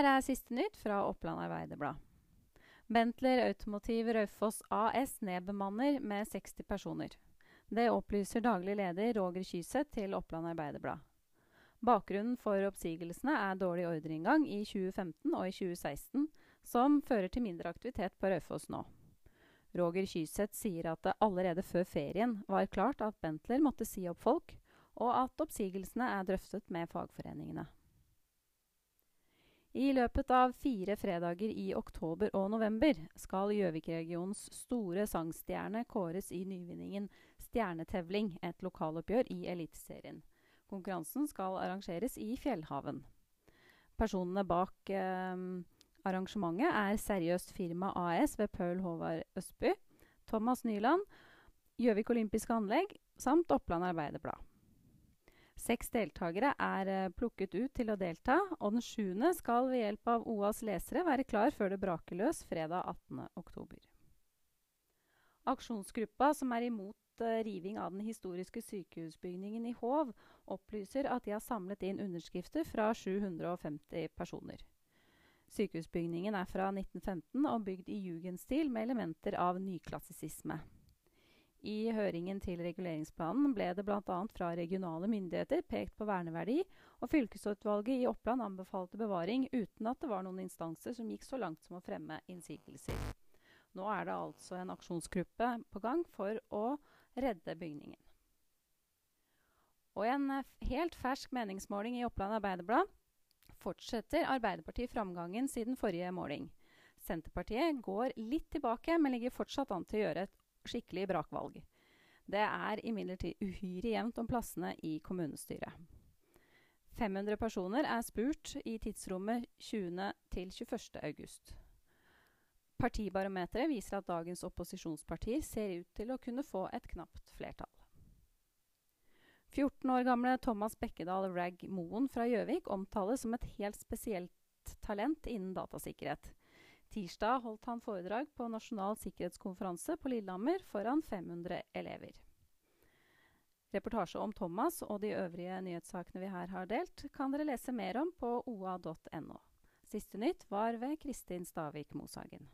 Her er siste nytt fra Oppland Arbeiderblad. Bentler Automotiv Raufoss AS nedbemanner med 60 personer. Det opplyser daglig leder Roger Kyseth til Oppland Arbeiderblad. Bakgrunnen for oppsigelsene er dårlig ordreinngang i 2015 og i 2016, som fører til mindre aktivitet på Raufoss nå. Roger Kyseth sier at det allerede før ferien var klart at Bentler måtte si opp folk, og at oppsigelsene er drøftet med fagforeningene. I løpet av fire fredager i oktober og november skal Gjøvik-regionens store sangstjerne kåres i nyvinningen Stjernetevling, et lokaloppgjør i Eliteserien. Konkurransen skal arrangeres i Fjellhaven. Personene bak eh, arrangementet er Seriøst Firma AS ved Paul Håvard Østby, Thomas Nyland, Gjøvik Olympiske Anlegg samt Oppland Arbeiderblad. Seks deltakere er eh, plukket ut til å delta, og den sjuende skal ved hjelp av OAs lesere være klar før det braker løs fredag 18.10. Aksjonsgruppa som er imot eh, riving av den historiske sykehusbygningen i Hov, opplyser at de har samlet inn underskrifter fra 750 personer. Sykehusbygningen er fra 1915 og bygd i jugendstil med elementer av nyklassisisme. I høringen til reguleringsplanen ble det bl.a. fra regionale myndigheter pekt på verneverdi, og fylkesutvalget i Oppland anbefalte bevaring uten at det var noen instanser som gikk så langt som å fremme innsigelser. Nå er det altså en aksjonsgruppe på gang for å redde bygningen. Og i en helt fersk meningsmåling i Oppland Arbeiderblad fortsetter Arbeiderpartiet framgangen siden forrige måling. Senterpartiet går litt tilbake, men ligger fortsatt an til å gjøre et skikkelig brakvalg. Det er imidlertid uhyre jevnt om plassene i kommunestyret. 500 personer er spurt i tidsrommet 20. til 21. august. Partibarometeret viser at dagens opposisjonspartier ser ut til å kunne få et knapt flertall. 14 år gamle Thomas Bekkedal Ragg Moen fra Gjøvik omtales som et helt spesielt talent innen datasikkerhet. Tirsdag holdt han foredrag på Nasjonal sikkerhetskonferanse på Lillehammer foran 500 elever. Reportasje om Thomas og de øvrige nyhetssakene vi her har delt, kan dere lese mer om på oa.no. Siste nytt var ved Kristin Stavik Moshagen.